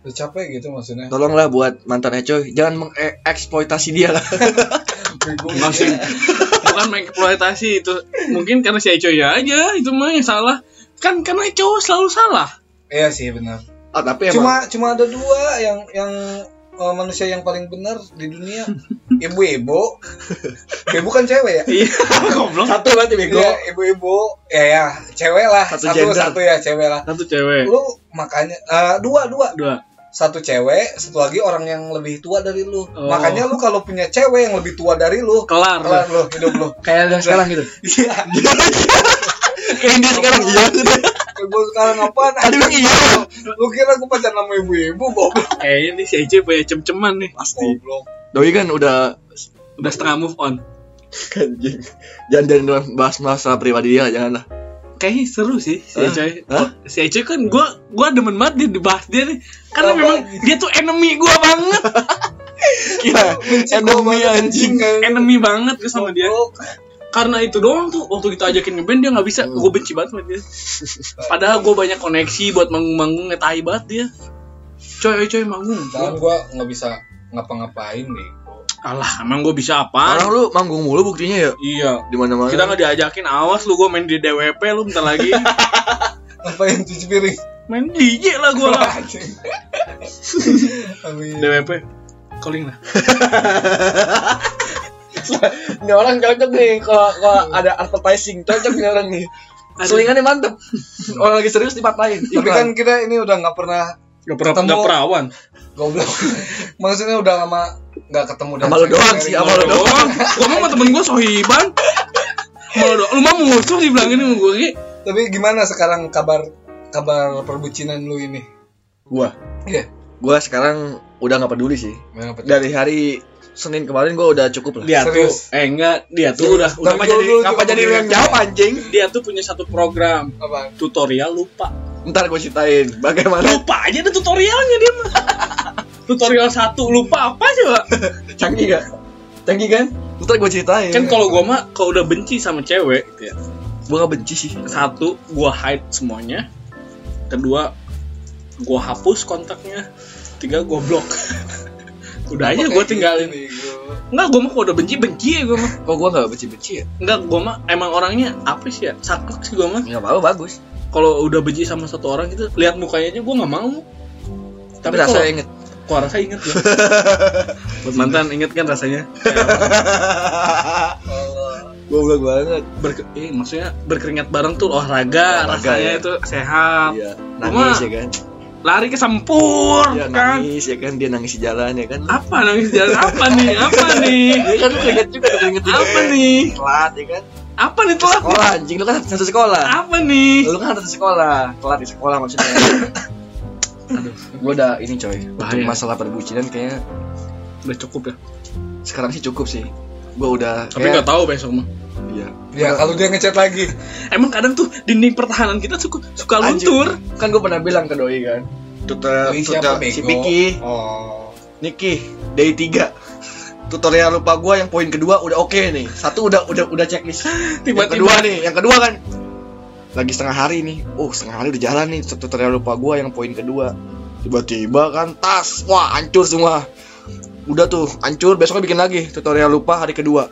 Udah capek gitu maksudnya. Tolonglah buat mantannya coy. Jangan mengeksploitasi dia lah. Enggak sih bukan mengeksploitasi itu. Mungkin karena si coy aja itu mah yang salah. Kan karena cowok selalu salah. Iya sih benar. Ah tapi emang cuma cuma ada dua yang yang eh, manusia yang paling benar di dunia ibu-ibu. Ibu kan cewek ya? Iya goblok. Satu berarti bego. Iya, ibu-ibu. Ya ya. Cewek lah. Satu satu gender. satu, ya cewek lah. Satu cewek. Lu makanya eh, dua dua. Dua. Satu cewek satu lagi orang yang lebih tua dari lu. Oh. makanya lu kalau punya cewek yang lebih tua dari lu kelar. kelar lu hidup lu. Kayak yang sekarang gitu? Iya. Kayak dia sekarang iya. Gue sekarang apaan? Tadi bilang iya. lu kira gue pacaran sama ibu-ibu goblok. Kayaknya nih si Ece punya cem-ceman nih pasti. Goblok doi kan udah udah setengah move on. Anjing. Jangan jangan bahas masalah pribadi dia jangan lah. Kayaknya seru sih si? Ece si Ece kan gua gua demen banget dia dibahas dia nih. Karena Apa? memang dia tuh enemy gua banget. Gila, enemy anjing. enemy banget gua sama dia. Karena itu doang tuh waktu kita ajakin ngeband dia nggak bisa. Hmm. gue benci banget sama dia. Padahal gue banyak koneksi buat manggung-manggung ngetai banget dia. Coy coy manggung. Jangan gue nggak bisa ngapa-ngapain nih Alah, emang gue bisa Orang apa? lu manggung mulu buktinya ya Iya. di mana-mana. Kita nggak diajakin, awas lu gue main di DWP lu bentar lagi. Apa yang cuci piring? main DJ lah gue lah. DWP. Calling lah. Ini orang cocok nih kalau kalau ada advertising cocok nih orang nih. Selingannya mantep. Orang lagi serius dipatahin. Tapi kan kita ini udah nggak pernah Gak pernah gak perawan. Goblok. Maksudnya udah lama nggak ketemu dan Sama lu doang sih, sama lu doang. Gue mau sama temen gue sohiban. Mau do- lu mah musuh dibilangin sama gue Ki. Tapi gimana sekarang kabar kabar perbucinan lu ini? gua. Iya. Gua sekarang udah nggak peduli sih. Dari Dari hari Senin kemarin gua udah cukup lah. Dia Serius? tuh, eh enggak, dia tuh Serius? udah, udah gua jadi dulu ngapa juga jadi yang jawab anjing? dia tuh punya satu program apa? tutorial lupa. Ntar gua ceritain bagaimana Lupa aja ada tutorialnya dia mah. tutorial satu lupa apa sih, Pak? canggih gak? Canggih kan? Ntar gua ceritain. Kan kalau gue mah kalau udah benci sama cewek gitu ya. gua gak benci sih. Satu, gua hide semuanya. Kedua, gua hapus kontaknya. Tiga, gua blok. udah aja gue tinggalin. Enggak, gue mah kalau udah benci benci ya gue mah. Kok gua gak benci-benci ya? Enggak, gue mah emang orangnya apa sih ya? Saklek sih gue mah. Gak apa-apa bagus. Kalau udah benci sama satu orang gitu, lihat mukanya aja gue nggak mau. Tapi rasa kalau- inget. Kok rasa inget ya? Buat mantan inget kan rasanya? Goblok banget. Ber eh, maksudnya berkeringat bareng tuh olahraga, Olahraga, rasanya ya. itu sehat. Iya, Cuma- nangis ya kan. Lari ke sempur Dia kan? nangis ya kan, dia nangis di jalan ya kan. Apa nangis jalan apa nih? Apa nih? Dia kan lu keringet juga tuh keringet juga. Apa nih? Telat ya kan. Apa nih telat? Sekolah anjing lu kan satu sekolah. Apa nih? Lu kan satu sekolah, telat di sekolah maksudnya. Aduh, gua udah ini coy. Untuk Bahaya. masalah perbucinan kayaknya Udah cukup ya. sekarang sih cukup sih. Gua udah Tapi nggak tahu besok mah. Iya. Ya kalau dia ngechat lagi. Emang kadang tuh dinding pertahanan kita suka suka Anjir. luntur. Kan gua pernah bilang ke doi kan. Tutorial, Doi tutorial siapa si? Piki, Oh. Niki, day 3 Tutorial lupa gua yang poin kedua udah oke nih. Satu udah udah udah checklist. Yang Tiba-tiba kedua nih, yang kedua kan lagi setengah hari nih. Oh, setengah hari udah jalan nih tutorial lupa gua yang poin kedua. Tiba-tiba kan tas, wah hancur semua. Udah tuh, hancur. Besoknya bikin lagi tutorial lupa hari kedua.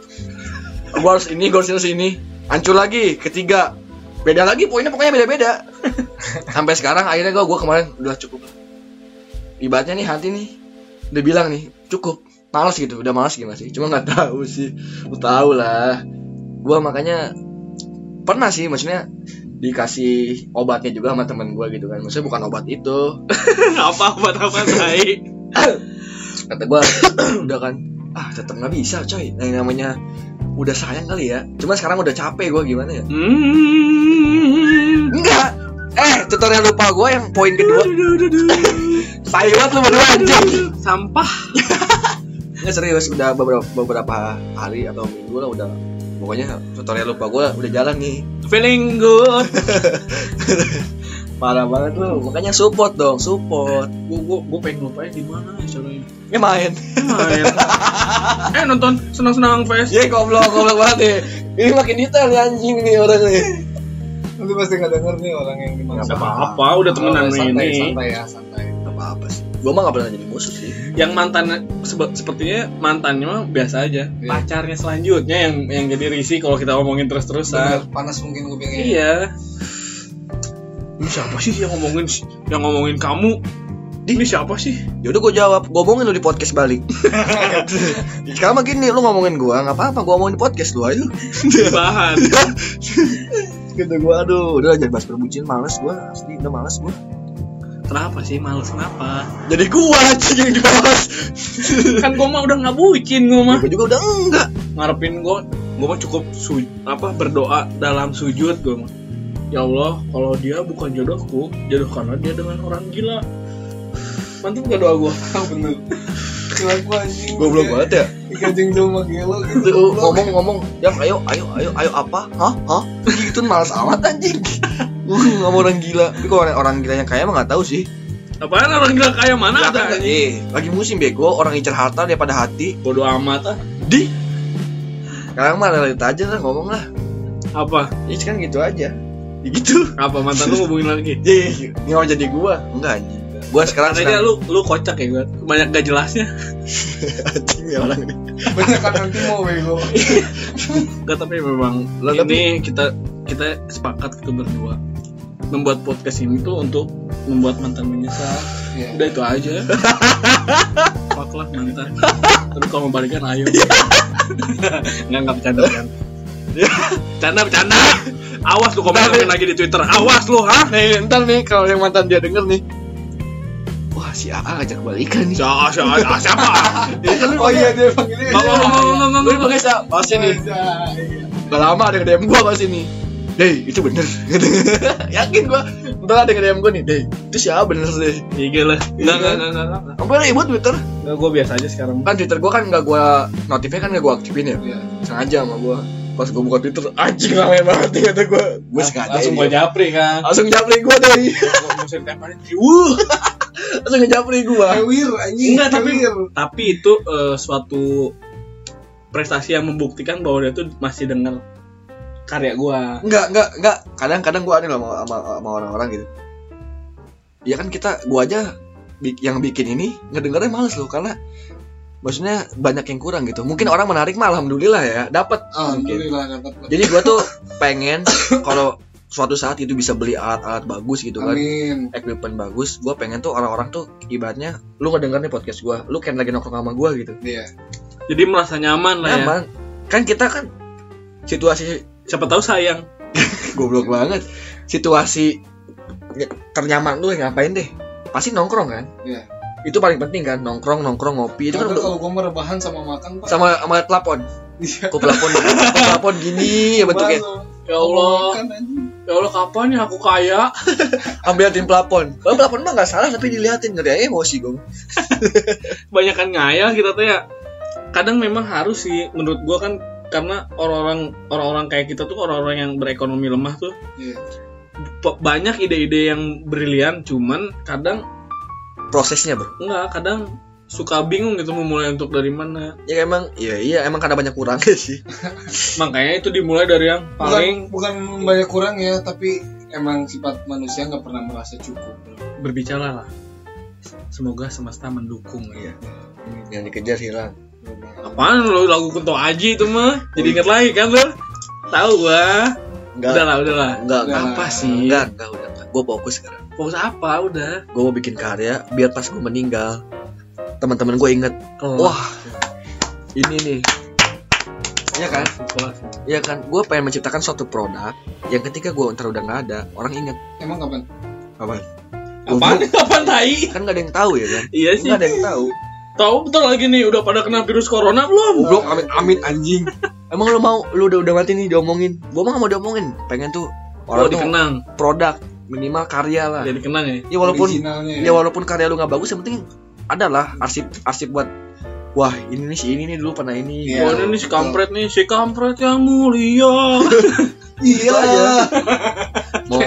Gua harus ini, gua harus ini. Hancur lagi, ketiga. Beda lagi poinnya pokoknya beda-beda. Sampai sekarang akhirnya gua gua kemarin udah cukup. Ibaratnya nih hati nih udah bilang nih cukup malas gitu udah malas gimana sih cuma nggak tahu sih lu tahu lah gua makanya pernah sih maksudnya dikasih obatnya juga sama temen gua gitu kan. Maksudnya bukan obat itu. Apa apa apa baik. kata gua udah kan. Ah tetap nggak bisa coy. Nah, yang namanya udah sayang kali ya. Cuma sekarang udah capek gua gimana ya? Hmm. enggak. Eh tutorial lupa gua yang poin kedua. Tai banget lu berdua anjing. Sampah. Nggak serius. Udah beberapa beberapa hari atau minggu lah udah pokoknya tutorial lupa gue udah jalan nih Feeling good. parah banget lu makanya support dong support Gue gue gue pengen lupain di mana caranya. ya main Main. eh nonton senang-senang fest. ya goblok goblok banget nih ini makin detail nih anjing nih orang nih Nanti pasti nggak denger nih orang yang dimaksud. Gak apa-apa, udah temenan Oh, santai, ini. Santai ya, santai. apa apa sih gue mah gak pernah jadi musuh sih Yang mantan sebe- sepertinya mantannya mah biasa aja. Iya. Pacarnya selanjutnya yang yang jadi risih kalau kita ngomongin terus-terusan. Bener, panas mungkin gue bilangnya. Iya. Ini siapa sih yang ngomongin yang ngomongin kamu? Ini siapa sih? yaudah gue jawab gue ngomongin lu di podcast balik sekarang mah gini lu ngomongin gue nggak apa-apa gue ngomongin di podcast lu ayo Bahan. gitu gue aduh udah jangan bahas perbucin males gue asli udah males gue Kenapa sih males kenapa? jadi gue aja yang dibahas kan gue mah udah nggak bucin gue mah. gue juga udah enggak Ngarepin gue, gue mah cukup su apa berdoa dalam sujud gue mah. Ya Allah, kalau dia bukan jodohku, jodohkanlah dia dengan orang gila. Mantap gak doa gue? bener. Kelaku anjing. goblok banget ya Ikajing sama gelo gitu. Tuh, ngomong-ngomong yang ayo ayo ayo ayo apa hah hah gitu malas amat anjing nggak mau orang gila. Tapi kalau orang, orang gila yang kaya mah nggak tahu sih. Apaan orang gila kayak mana Ya ada? kan, eh lagi musim bego. Orang incer harta daripada hati. Bodoh amat ah. di. Sekarang mah realita aja lah ngomong lah. Apa? ya kan gitu aja. Ya gitu. Apa? Mantan lu ngomongin lagi? jadi nggak mau jadi gua? Enggak anjing. Gue sekarang Katanya sedang lu lu kocak ya gue. Banyak gak jelasnya. anjing ya orang. Ini banyak kan nanti mau bego. Gak tapi memang Lah, ini kita kita sepakat kita berdua membuat podcast ini tuh untuk membuat mantan menyesal. Iya. Udah itu aja. Fuck lah mantan. Tapi kalau mau balikan ayo. Nggak nggak bercanda bercanda. Bercanda bercanda. Awas lu komen komen lagi di Twitter. Awas lu ha. nih ntar nih kalau yang mantan dia denger nih wah si AA ngajak balikan nih Siapa siapa siapa? oh iya dia panggilnya Nggak, nggak, nggak, nggak, nggak, Gue nggak. pakai siapa? Pasti nih Gak lama ada yang DM gue pasti Dey, itu bener Yakin gue Bentar ada yang DM gue nih Dey, itu siapa bener deh Iya lah. Nggak nggak nggak nggak. nggak. Sampai ribut Twitter Nggak gue biasa aja sekarang. Kan Twitter gue kan gak gue Notifnya kan gak gue aktifin ya Iya. Sengaja sama gue Pas gue buka Twitter Anjing ramai banget nih kata gue Gue sengaja Langsung ini. gue japri kan. Langsung japri gue deh Musim hari. Wuh. Langsung ngejapri gue Kewir anjing Enggak tapi kewir. tapi itu eh, suatu prestasi yang membuktikan bahwa dia tuh masih denger karya gua. Enggak, enggak, enggak. Kadang-kadang gue aneh lah sama, sama, sama orang-orang gitu. Ya kan kita, gue aja yang bikin ini ngedengernya males loh karena maksudnya banyak yang kurang gitu. Mungkin orang menarik mah alhamdulillah ya, dapat. alhamdulillah dapat Jadi gue tuh pengen kalau suatu saat itu bisa beli alat-alat bagus gitu kan. amin Equipment bagus, gue pengen tuh orang-orang tuh ibaratnya lu ngedenger nih podcast gue, lu kayak lagi nongkrong sama gue gitu. iya Jadi merasa nyaman lah ya. Nyaman. Kan kita kan situasi Siapa tahu sayang. goblok banget situasi ya, ternyaman lu ngapain deh pasti nongkrong kan Iya. itu paling penting kan nongkrong nongkrong ngopi itu kan Karena kalau gue merebahan sama makan pak sama sama pelapon Iya. kok pelapon kok pelapon gini ya bentuknya. Ya Allah. Ya Allah kapan ya aku kaya? ambilin pelapon kalau pelapon mah nggak salah tapi diliatin ngeri emosi gue Banyakan ngayal kita tuh ya. Kadang memang harus sih menurut gua kan karena orang-orang orang-orang kayak kita tuh orang-orang yang berekonomi lemah tuh Iya. p- banyak ide-ide yang brilian cuman kadang prosesnya bro. Enggak kadang suka bingung gitu memulai untuk dari mana. Ya emang iya iya emang karena banyak kurangnya sih. Makanya itu dimulai dari yang bukan paling bukan banyak kurang ya tapi emang sifat manusia nggak pernah merasa cukup berbicara lah. Semoga semesta mendukung ya. Yang dikejar hilang apaan lo lagu kunto aji itu mah? Jadi inget lagi kan lo tahu gua. Enggak udah lah udah lah. Enggak Udah. apa sih? Enggak enggak udah gue fokus sekarang. Fokus apa? Udah. Gue mau bikin karya biar pas gue meninggal teman-teman gue inget Wah, wah. Ini nih. Iya kan? Iya kan? Gue pengen menciptakan suatu produk yang ketika gue ntar udah nggak ada orang inget emang kapan? Apa apaan? Apaan tai? Kan nggak ada yang tahu ya kan? Iya sih. Nggak ada yang tahu tahu betul lagi nih udah pada kena virus corona belum? Goblok amin amin anjing. Emang lu mau lu udah udah mati nih diomongin. Gue mah gak mau diomongin. Pengen tuh kalau orang tuh dikenang. produk minimal karya lah. Jadi kenang ya? Ya walaupun Originalnya ya. walaupun karya lu nggak bagus yang penting ada lah arsip arsip buat wah ini nih si ini nih dulu pernah ini. Iya. Oh ini nih si kampret nih, si kampret yang mulia. iya. aja. mau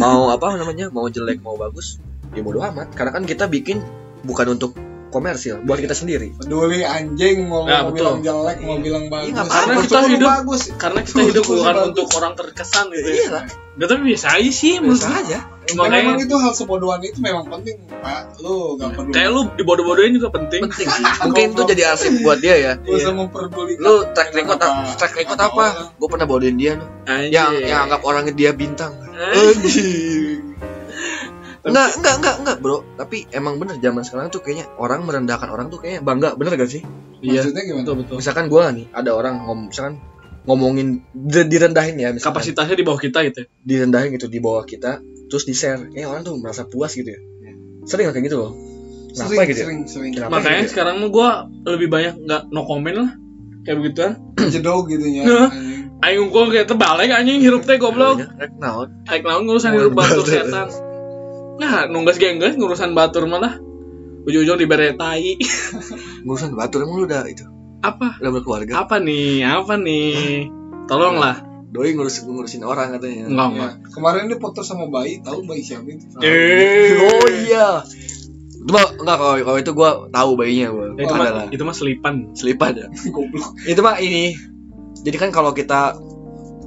mau apa namanya? Mau jelek mau bagus ya bodo amat. Karena kan kita bikin bukan untuk komersil buat kita sendiri. Peduli anjing mau, Ya, mau betul. bilang jelek mau bilang bagus. Iya, nggak apa-apa. Betul, Kita hidup- bagus. Karena kita hidup Bagus, bukan bagus. untuk orang terkesan gitu iya. Ya. lah Udah tapi biasa aja sih menurut biasa aja. Dan memang Makanya itu hal sebodohan itu memang penting pak. Lu gak perlu kayak lu dibodoh-bodohin juga penting. penting sih. Mungkin itu jadi arsip buat dia ya. Memperdulikan lu track record Apa- track record apa? apa gue pernah bodohin dia lu. Yang yang anggap orangnya dia bintang. Anjing. Enggak, enggak, enggak, enggak, bro. Tapi emang bener zaman sekarang tuh kayaknya orang merendahkan orang tuh kayaknya bangga, bener gak sih? Iya. maksudnya gimana Betul betul. Misalkan gua nih, ada orang ngom, misalkan ngomongin di- direndahin ya, misalkan Kapasitasnya di bawah kita gitu. ya. direndahin gitu di bawah kita, terus di share, kayak orang tuh merasa puas gitu ya. Sering gak kayak gitu loh? Kenapa sering gitu ya? sering sering Kenapa Makanya gitu ya? sekarang mah gua lebih banyak nggak no comment lah. Kayak begituan. jedog gitu ya. Aing unggul kayak terbalik anjing hirup teh goblok. Rek naon? Aing naon ngurusan hirup batur setan. Nah, nunggas gengges ngurusan batur malah. Ujung-ujung dibere tai. Ngurusan batur emang lu udah itu, Apa? udah berkeluarga. Apa nih? Apa nih? Tolonglah. Doi ngurus ngurusin orang katanya. Enggak, Ya. enggak. kemarin dia foto sama bayi tahu bayi siapa itu Eh. Oh iya. Itu mah enggak kalau kalau itu gua tahu bayinya gua. Ya, itu mah itu mah selipan. Selipan ya. goblok itu mah ini jadi kan kalau kita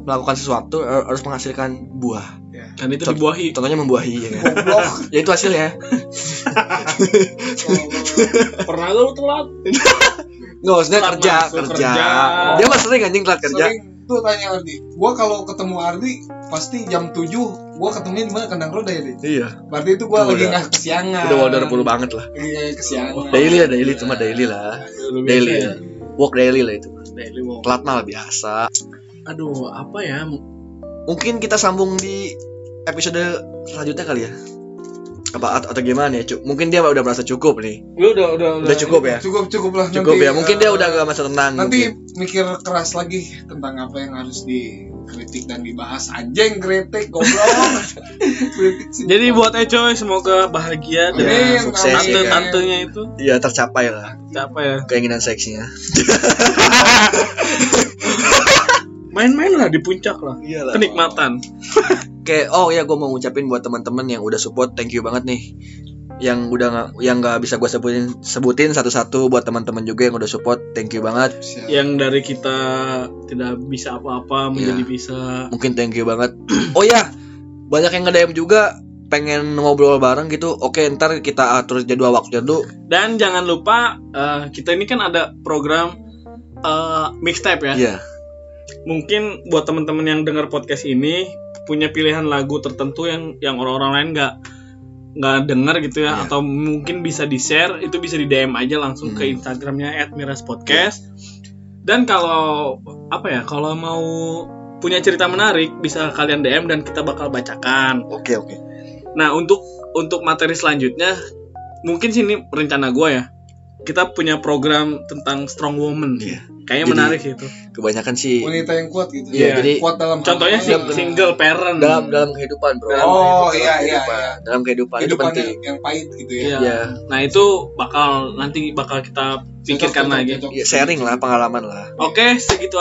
melakukan sesuatu har- harus menghasilkan buah. Dan itu Cont- dibuahi. Contohnya membuahi ya kan. Ya itu hasilnya. Pernah lu telat? Nggak maksudnya Telat kerja, masuk, kerja. kerja. Dia mah sering anjing telat kerja. Sering tuh tanya Ardi. Gua kalau ketemu Ardi pasti jam 7 gua ketemunya di mana kandang roda ya, Di? Iya. Berarti itu gua lagi udah- nggak kesiangan. Udah udah 20 banget lah. Iya, kesiangan. Daily ya daily cuma daily lah. Daily ya. Walk daily lah itu. Daily walk. Telat malah biasa. Aduh, apa ya? Mungkin kita sambung di episode selanjutnya kali ya. Apa atau, atau gimana ya, Cuk? Mungkin dia udah merasa cukup nih. Lu udah udah Udah cukup ya? Cukup cukup lah Cukup nanti, ya. Mungkin dia eh, udah gak masa tenang. nanti mungkin. mikir keras lagi tentang apa yang harus dikritik dan dibahas anjing kritik goblok kritik sih Jadi buat Ecoy semoga bahagia Amin, dengan sukses, amin. tante-tantenya itu. Iya tercapai lah Siapa ya? keinginan seksinya. Main-main lah di puncak lah. Iya lah. Kenikmatan. Kayak oh ya gue mau ngucapin buat teman-teman yang udah support, thank you banget nih. Yang udah nggak yang nggak bisa gue sebutin sebutin satu-satu buat teman-teman juga yang udah support, thank you banget. Siap. Yang dari kita tidak bisa apa-apa menjadi Iya. bisa. Mungkin thank you banget. oh ya, banyak yang nge-DM juga pengen ngobrol bareng gitu. Oke, ntar kita atur jadwal waktunya dulu. Dan jangan lupa eh, kita ini kan ada program eh, mixtape ya. Iya. Mungkin buat teman-teman yang dengar podcast ini punya pilihan lagu tertentu yang yang orang-orang lain nggak nggak dengar gitu ya Iya. atau mungkin bisa di share itu bisa di DM aja langsung ke Hmm. Instagramnya @miraspodcast dan kalau apa ya kalau mau punya cerita menarik bisa kalian DM dan kita bakal bacakan Oke, oke. Nah untuk untuk materi selanjutnya mungkin sini rencana gue ya kita punya program tentang strong woman Iya. kayaknya Jadi- menarik itu Kebanyakan sih wanita yang kuat gitu Iya, jadi- kuat dalam contohnya apa? single parent dalam dalam kehidupan, Bro. Dalam oh Dalam iya iya kehidupan. iya Dalam kehidupan, itu kehidupan penting. yang, yang pahit gitu ya Iya. Iya. nah itu bakal nanti bakal kita pikirkan lagi cocok, Ya, sharing lah pengalaman lah. oke segitu